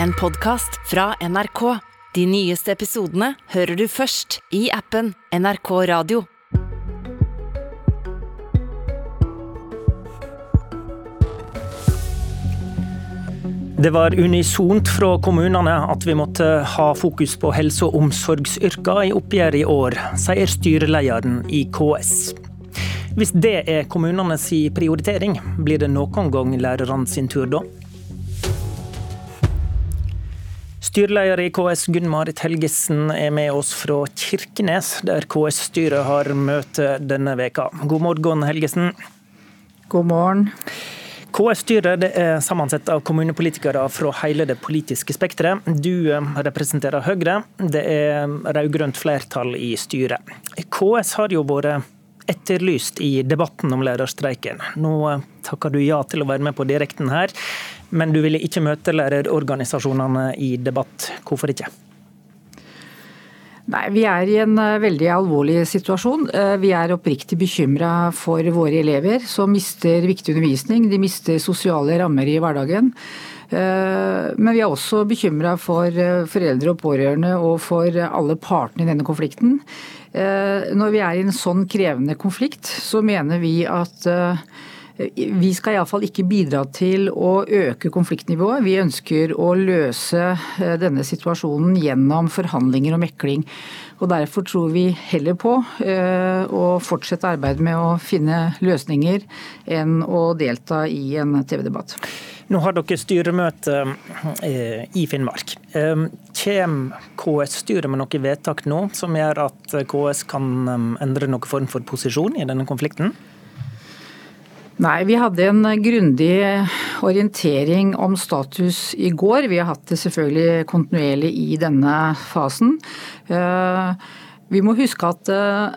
en podkast fra NRK. De nyeste episodene hører du først i appen NRK Radio. Det var unisont fra kommunene at vi måtte ha fokus på helse- og omsorgsyrker i oppgjøret i år, sier styrelederen i KS. Hvis det er kommunenes prioritering, blir det noen gang lærerne sin tur da? Styreleder i KS Gunn-Marit Helgesen er med oss fra Kirkenes, der KS-styret har møte denne veka. God morgen, Helgesen. God morgen. KS-styret er sammensatt av kommunepolitikere fra hele det politiske spekteret. Du eh, representerer Høyre. Det er rød-grønt flertall i styret. KS har jo vært etterlyst i debatten om lærerstreiken. Nå eh, takker du ja til å være med på direkten her, men du ville ikke møte lærerorganisasjonene i debatt. Hvorfor ikke? Nei, Vi er i en uh, veldig alvorlig situasjon. Uh, vi er oppriktig bekymra for våre elever som mister viktig undervisning. De mister sosiale rammer i hverdagen. Men vi er også bekymra for foreldre og pårørende og for alle partene i denne konflikten. Når vi er i en sånn krevende konflikt, så mener vi at vi skal iallfall ikke bidra til å øke konfliktnivået. Vi ønsker å løse eh, denne situasjonen gjennom forhandlinger og mekling. Og Derfor tror vi heller på eh, å fortsette arbeidet med å finne løsninger enn å delta i en TV-debatt. Nå har dere styremøte eh, i Finnmark. Kommer KS-styret med noe vedtak nå som gjør at KS kan endre noen form for posisjon i denne konflikten? Nei, vi hadde en grundig orientering om status i går. Vi har hatt det selvfølgelig kontinuerlig i denne fasen. Eh, vi må huske at eh,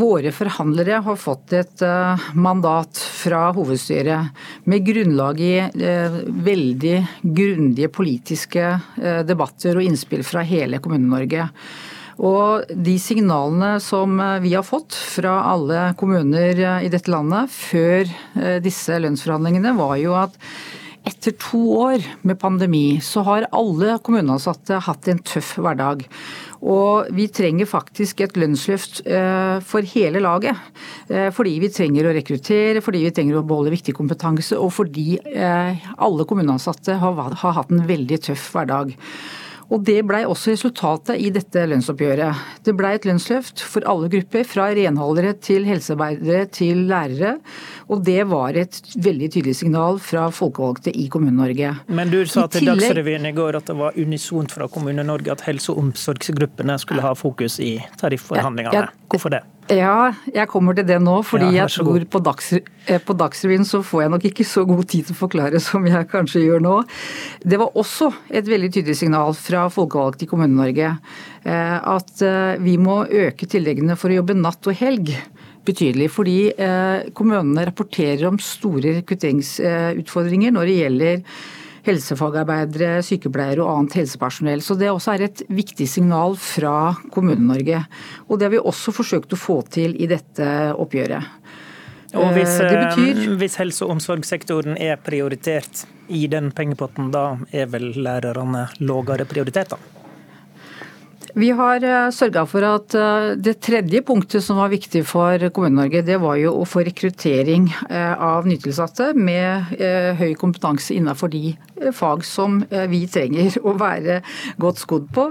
våre forhandlere har fått et eh, mandat fra hovedstyret med grunnlag i veldig grundige politiske debatter og innspill fra hele Kommune-Norge. Og de signalene som eh, vi har fått fra alle kommuner eh, i dette landet før eh, disse lønnsforhandlingene, var jo at etter to år med pandemi, så har alle kommuneansatte hatt en tøff hverdag. Og vi trenger faktisk et lønnsløft for hele laget. Fordi vi trenger å rekruttere, fordi vi trenger å beholde viktig kompetanse, og fordi alle kommuneansatte har hatt en veldig tøff hverdag. Og Det blei også resultatet i dette lønnsoppgjøret. Det blei et lønnsløft for alle grupper, fra renholdere til helsearbeidere til lærere. Og det var et veldig tydelig signal fra folkevalgte i Kommune-Norge. Men du sa til tillegg... Dagsrevyen i går at det var unisont fra Kommune-Norge at helse- og omsorgsgruppene skulle ha fokus i tarifforhandlingene. Hvorfor det? Ja, jeg kommer til det nå. fordi ja, jeg tror på, Dags, eh, på Dagsrevyen så får jeg nok ikke så god tid til å forklare som jeg kanskje gjør nå. Det var også et veldig tydelig signal fra folkevalgte i Kommune-Norge eh, at eh, vi må øke tilleggene for å jobbe natt og helg betydelig. Fordi kommunene rapporterer om store rekrutteringsutfordringer når det gjelder helsefagarbeidere, sykepleiere og annet helsepersonell. Så det også er et viktig signal fra Kommune-Norge. Og det har vi også forsøkt å få til i dette oppgjøret. Og hvis, eh, betyr... Eh, hvis helse- og omsorgssektoren er prioritert i den pengepotten, da er vel lærerne lavere prioritert, da? Vi har eh, sørga for at eh, det tredje punktet som var viktig for Kommune-Norge, det var jo å få rekruttering eh, av nytilsatte med høy kompetanse innenfor de fag som vi trenger å være godt skodd på,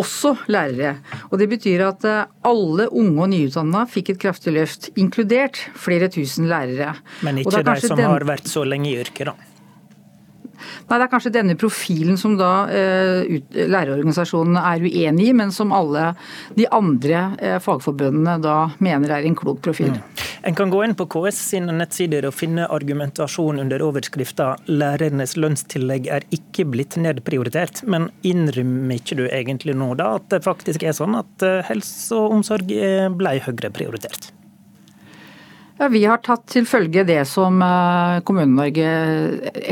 også lærere. Og Det betyr at alle unge og nyutdanna fikk et kraftig løft, inkludert flere tusen lærere. Men ikke de som den... har vært så lenge i yrket, da? Nei, Det er kanskje denne profilen som da eh, lærerorganisasjonene er uenig i, men som alle de andre uh, fagforbundene da mener er en klok profil. Mm. En kan gå inn på KS sine nettsider og finne argumentasjon under overskrifta 'Lærernes lønnstillegg er ikke blitt nedprioritert'. Men innrømmer ikke du egentlig nå da at det faktisk er sånn at eh, helse og omsorg ble høyere prioritert? Ja, Vi har tatt til følge det som eh, Kommune-Norge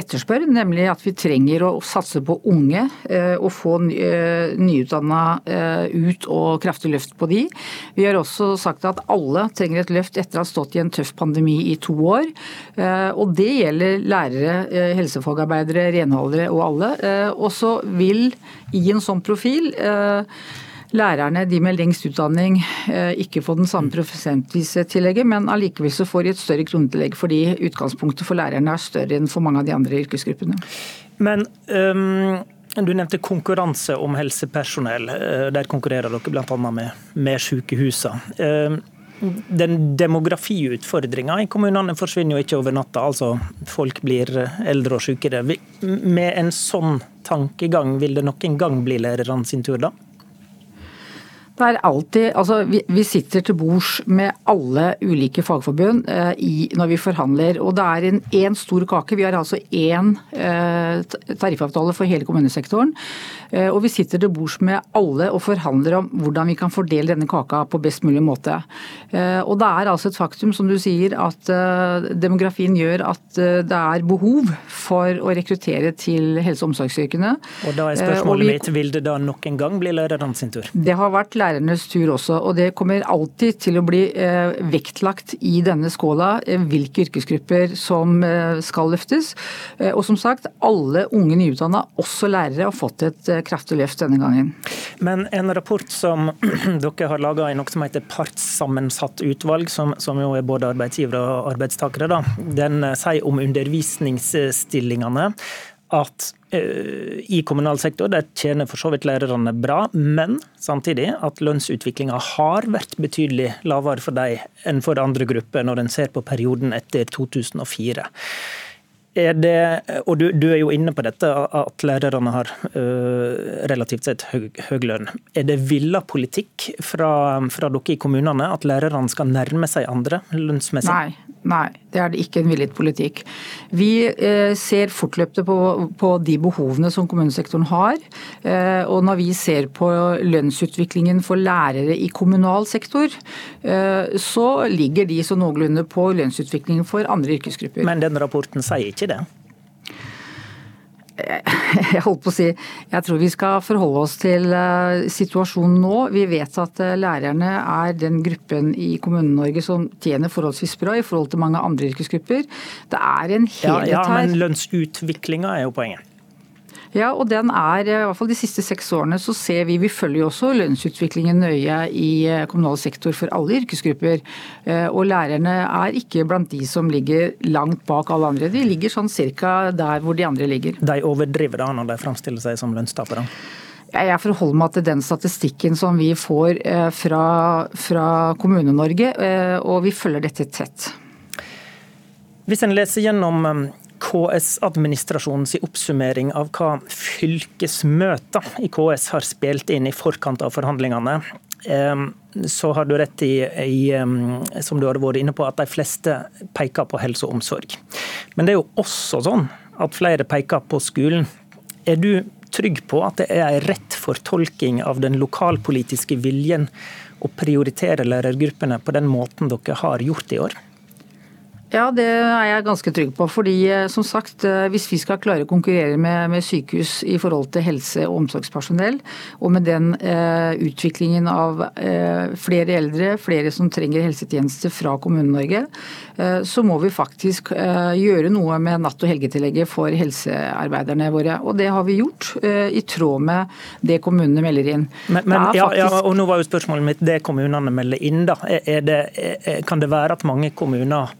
etterspør, nemlig at vi trenger å satse på unge eh, og få eh, nyutdanna ut og kraftig løft på de. Vi har også sagt at alle trenger et løft etter å ha stått i en tøff pandemi i to år. Og det gjelder lærere, helsefagarbeidere, renholdere og alle. Og så vil i en sånn profil lærerne, de med lengst utdanning, eh, ikke får den samme prosentvise tillegget, men allikevel så får de et større kronetillegg fordi utgangspunktet for lærerne er større enn for mange av de andre yrkesgruppene. Men um, du nevnte konkurranse om helsepersonell. Eh, der konkurrerer dere bl.a. med, med sykehusene. Um, den demografiutfordringa i kommunene forsvinner jo ikke over natta. altså Folk blir eldre og sykere. Med en sånn tankegang, vil det noen gang bli lærerne sin tur da? Det er alltid, altså vi, vi sitter til bords med alle ulike fagforbund eh, i, når vi forhandler. og Det er en én stor kake. Vi har altså én eh, tariffavtale for hele kommunesektoren. Eh, og Vi sitter til bords med alle og forhandler om hvordan vi kan fordele denne kaka på best mulig måte. Eh, og Det er altså et faktum som du sier, at eh, demografien gjør at eh, det er behov for å rekruttere til helse- og omsorgsyrkene. Og Da er spørsmålet vi, mitt, vil det da nok en gang bli lærerne sin tur? Det har vært lærerne lærernes tur også. Og det kommer alltid til å bli eh, vektlagt i denne skåla eh, hvilke yrkesgrupper som eh, skal løftes. Og som sagt, alle unge nyutdanna, også lærere, har fått et kraftig løft denne gangen. Men en rapport som dere har laga i noe som heter partssammensatt utvalg, som, som, jo er både arbeidsgivere og arbeidstakere, da, den sier om undervisningsstillingene at i kommunal sektor der tjener for så vidt lærerne bra, men samtidig at lønnsutviklinga har vært betydelig lavere for dem enn for andre grupper, når en ser på perioden etter 2004. Er det, og du, du, er jo inne på dette, at lærerne har uh, relativt sett høy, høy, lønn. Er det villa politikk fra, fra dere i kommunene at lærerne skal nærme seg andre lønnsmessig? Nei, Nei, det er ikke en villet politikk. Vi eh, ser fortløpende på, på, de behovene som kommunesektoren har. Eh, og når vi ser på lønnsutviklingen for lærere i kommunal sektor, eh, så ligger de så noenlunde på lønnsutviklingen for andre yrkesgrupper. Men den rapporten sier ikke det? jeg holdt på å si, jeg tror vi skal forholde oss til eh, situasjonen nå. Vi vet at eh, lærerne er den gruppen i Kommune-Norge som tjener forholdsvis bra i forhold til mange andre yrkesgrupper. Det er en helhet her. Ja, ja men lønnsutviklinga er jo poenget. Ja, og den er, i hvert fall de siste seks årene så ser vi, vi følger jo også lønnsutviklingen nøye i eh, kommunal sektor for alle yrkesgrupper. Eh, og lærerne er ikke blant de som ligger langt bak alle andre. De ligger sånn cirka der hvor de andre ligger. De overdriver da når de framstiller seg som lønnstapere? Jeg forholder meg til den statistikken som vi får eh, fra, fra Kommune-Norge, og vi følger dette tett. Hvis en leser gjennom KS-administrasjonens oppsummering av hva fylkesmøter i KS har spilt inn i forkant av forhandlingene, så har du rett i, i, som du har vært inne på, at de fleste peker på helse og omsorg. Men det er jo også sånn at flere peker på skolen. Er du trygg på at det er en rett fortolking av den lokalpolitiske viljen å prioritere lærergruppene på den måten dere har gjort i år? Ja, det er jeg ganske trygg på. fordi eh, som sagt, eh, Hvis vi skal klare å konkurrere med, med sykehus i forhold til helse- og omsorgspersonell, og med den eh, utviklingen av eh, flere eldre, flere som trenger helsetjenester fra Kommune-Norge, eh, så må vi faktisk eh, gjøre noe med natt- og helgetillegget for helsearbeiderne våre. Og det har vi gjort, i tråd med det kommunene melder inn. Men, men faktisk... ja, ja, og nå var jo spørsmålet mitt det kommunene melder inn. da. Det, kan det være at mange kommuner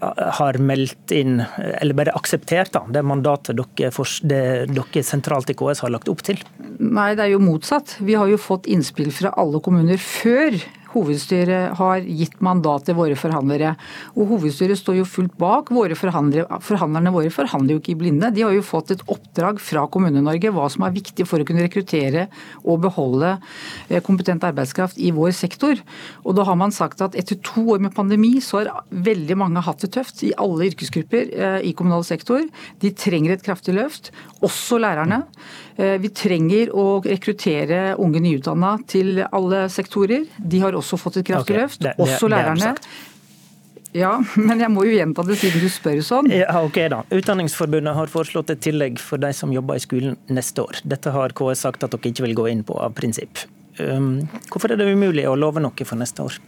har meldt inn, eller bare akseptert da, det mandatet dere, det, dere sentralt i KS har lagt opp til? Nei, det er jo motsatt. Vi har jo fått innspill fra alle kommuner før hovedstyret har gitt mandat til våre forhandlere. Og hovedstyret står jo fullt bak. Våre Forhandlerne våre forhandler jo ikke i blinde. De har jo fått et oppdrag fra Kommune-Norge hva som er viktig for å kunne rekruttere og beholde eh, kompetent arbeidskraft i vår sektor. Og da har man sagt at etter to år med pandemi så har veldig mange hatt det tøft i alle yrkesgrupper eh, i kommunal sektor. De trenger et kraftig løft, også lærerne. Eh, vi trenger å rekruttere unge nyutdanna til alle sektorer. De har også fått et kraftig okay. løft. også lærerne. Ja, men jeg må jo gjenta det siden du spør sånn. Ja, ok da. Utdanningsforbundet har foreslått et tillegg for de som jobber i skolen neste år. Dette har KS sagt at dere ikke vil gå inn på av prinsipp. Um, hvorfor er det umulig å love noe for neste år?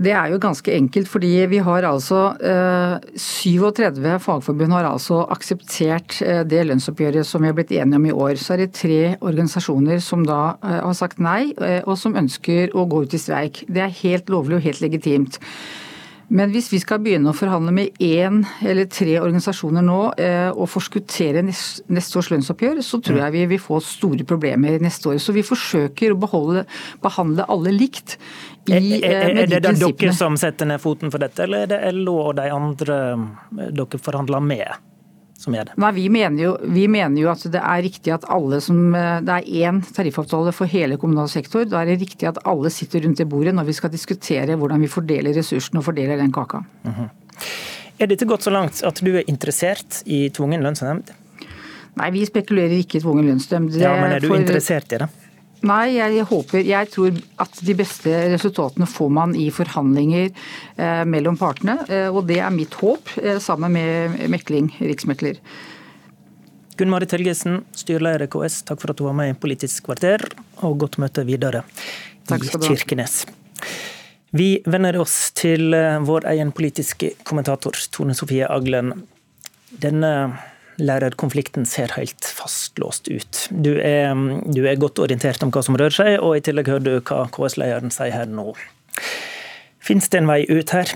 Det er jo ganske enkelt, fordi vi har altså eh, 37 fagforbund har altså akseptert eh, det lønnsoppgjøret som vi har blitt enige om i år. Så er det tre organisasjoner som da eh, har sagt nei, eh, og som ønsker å gå ut i streik. Det er helt lovlig og helt legitimt. Men hvis vi skal begynne å forhandle med én eller tre organisasjoner nå eh, og forskuttere neste års lønnsoppgjør, så tror jeg vi vil få store problemer neste år. Så vi forsøker å beholde, behandle alle likt. I, er, er, er, det de dere som setter ned foten for dette, eller er det LO og de andre eh, dere forhandler med? Som gjør det? Nei, vi mener, jo, vi mener, jo, at det er riktig at alle som eh, Det er én tariffavtale for hele kommunal sektor. Da er det riktig at alle sitter rundt det bordet når vi skal diskutere hvordan vi fordeler ressursene og fordeler den kaka. Mm -hmm. Er dette gått så langt at du er interessert i tvungen lønnsnemnd? Nei, vi spekulerer ikke i tvungen lønnsnemnd. Ja, men er du for... interessert i det? Nei, jeg håper Jeg tror at de beste resultatene får man i forhandlinger eh, mellom partene. Eh, og det er mitt håp, eh, sammen med Mekling, riksmekler. Gunn Marit Helgesen, styreleder i KS, takk for at du var med i Politisk kvarter, og godt møte videre i Kirkenes. Vi vender oss til eh, vår egen politiske kommentator, Tone Sofie Aglen. Denne lærerkonflikten ser helt fastlåst ut. Du er, du er, godt orientert om hva som rører seg, og i tillegg hører du hva KS-lederen sier her nå. Fins det en vei ut her?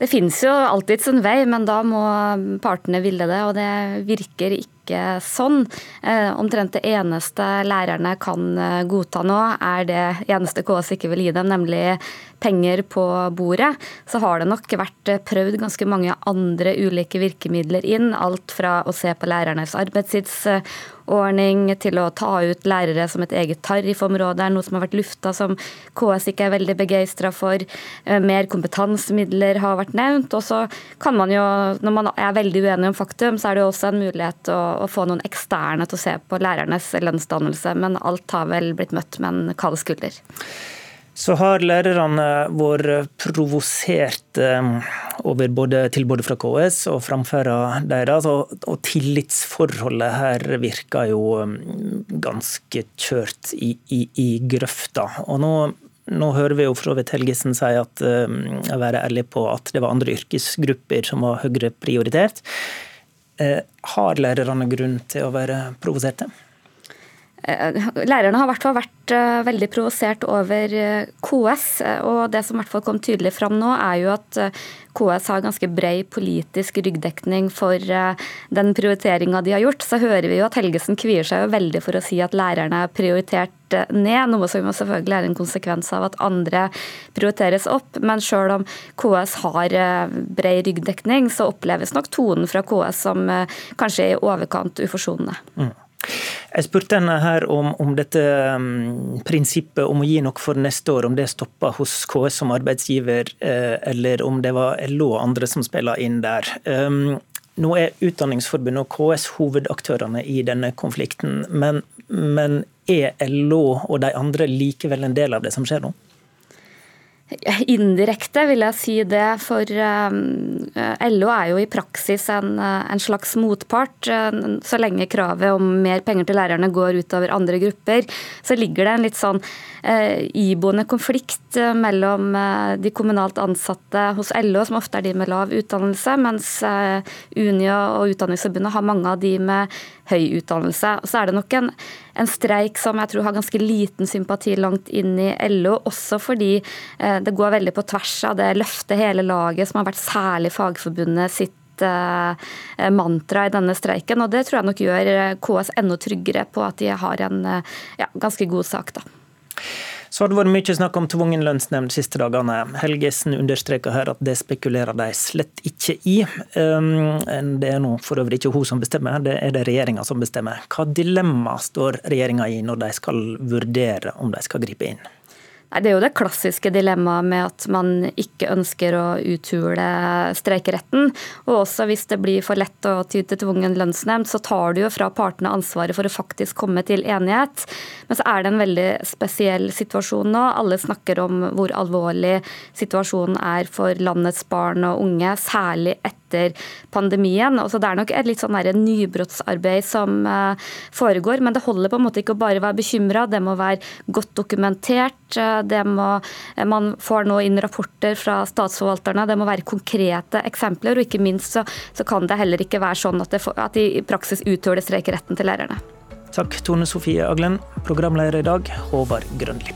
Det finnes jo alltids en vei, men da må partene ville det, og det virker ikke ikke sånn. Eh, omtrent det eneste lærerne kan eh, godta nå, er det eneste KS ikke vil gi dem, nemlig penger på bordet. Så har det nok vært eh, prøvd ganske mange andre ulike virkemidler inn. Alt fra å se på lærernes arbeidstidsordning til å ta ut lærere som et eget tariffområde, noe som har vært lufta som KS ikke er veldig begeistra for. Mer kompetansemidler har vært nevnt. Og så kan man jo, når man er veldig uenig om faktum, så er det jo også en mulighet å å få noen eksterne til å se på lærernes lønnsdannelse, men alt har vel blitt møtt med en kald skulder. Så har lærerne vært provosert eh, over både tilbudet fra KS og framferda deres, og, tillitsforholdet her virker jo eh, ganske kjørt i, i, i grøfta. Og nå nå hører vi jo for så vidt Helgesen si at å være ærlig på at det var andre yrkesgrupper som var høyere prioritert. Eh, har lærerne grunn til å være provoserte? Eh, lærerne har i hvert fall vært veldig provosert over KS. og Det som i hvert fall kom tydelig fram nå, er jo at KS har ganske bred politisk ryggdekning for den prioriteringa de har gjort. Så hører vi jo at Helgesen kvier seg jo veldig for å si at lærerne er prioritert ned, noe som selvfølgelig er en konsekvens av at andre prioriteres opp. Men selv om KS har brei ryggdekning, så oppleves nok tonen fra KS som eh, kanskje i overkant uforsonende. Mm. Jeg spurte henne her om, om dette um, prinsippet om å gi noe for neste år, om det stoppa hos KS som arbeidsgiver, eh, eller om det var LO og andre som spilla inn der. Um, nå er Utdanningsforbundet og KS hovedaktørene i denne konflikten, men, men er LO og de andre likevel en del av det som skjer nå? Indirekte vil jeg si det, for eh, LO er jo i praksis en, eh, en, slags motpart. Eh, så lenge kravet om mer penger til lærerne går utover andre grupper, så ligger det en litt sånn iboende konflikt mellom de kommunalt ansatte hos LO, som ofte er de med lav utdannelse, mens Unio og Utdanningsforbundet har mange av de med høy utdannelse. Så er det nok en, en, streik som jeg tror har ganske liten sympati langt inn i LO, også fordi eh, det går veldig på tvers av det løfte hele laget som har vært særlig Fagforbundet sitt eh, mantra i denne streiken. og Det tror jeg nok gjør KS enda tryggere på at de har en eh, ja, ganske god sak. da. Så har det vært mye snakk om tvungen lønnsnemnd siste dagene. Helgesen understreker her at det spekulerer de slett ikke i. Um, det er nå for øvrig ikke hun som bestemmer, det er det regjeringa som bestemmer. Hva dilemma står regjeringa i når de skal vurdere om de skal gripe inn? Nei, Det er jo det klassiske dilemmaet med at man ikke ønsker å uthule streikeretten. Og også hvis det blir for lett å ty til tvungen lønnsnemnd, så tar du jo fra partene ansvaret for å faktisk komme til enighet. Men så er det en veldig spesiell situasjon nå. Alle snakker om hvor alvorlig situasjonen er for landets barn og unge, særlig etter pandemien. Og så Det er nok et litt sånn nybrottsarbeid som eh, foregår, men det holder på en måte ikke å bare være bekymra. Det må være godt dokumentert. Det må, man får nå inn rapporter fra statsforvalterne. Det må være konkrete eksempler. Og ikke minst så, så kan det heller ikke være sånn at, det, at de i praksis uthuler streikeretten til lærerne. Takk Tone Sofie Aglen, programleder i dag, Håvard Grønli.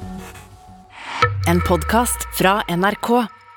En podkast fra NRK.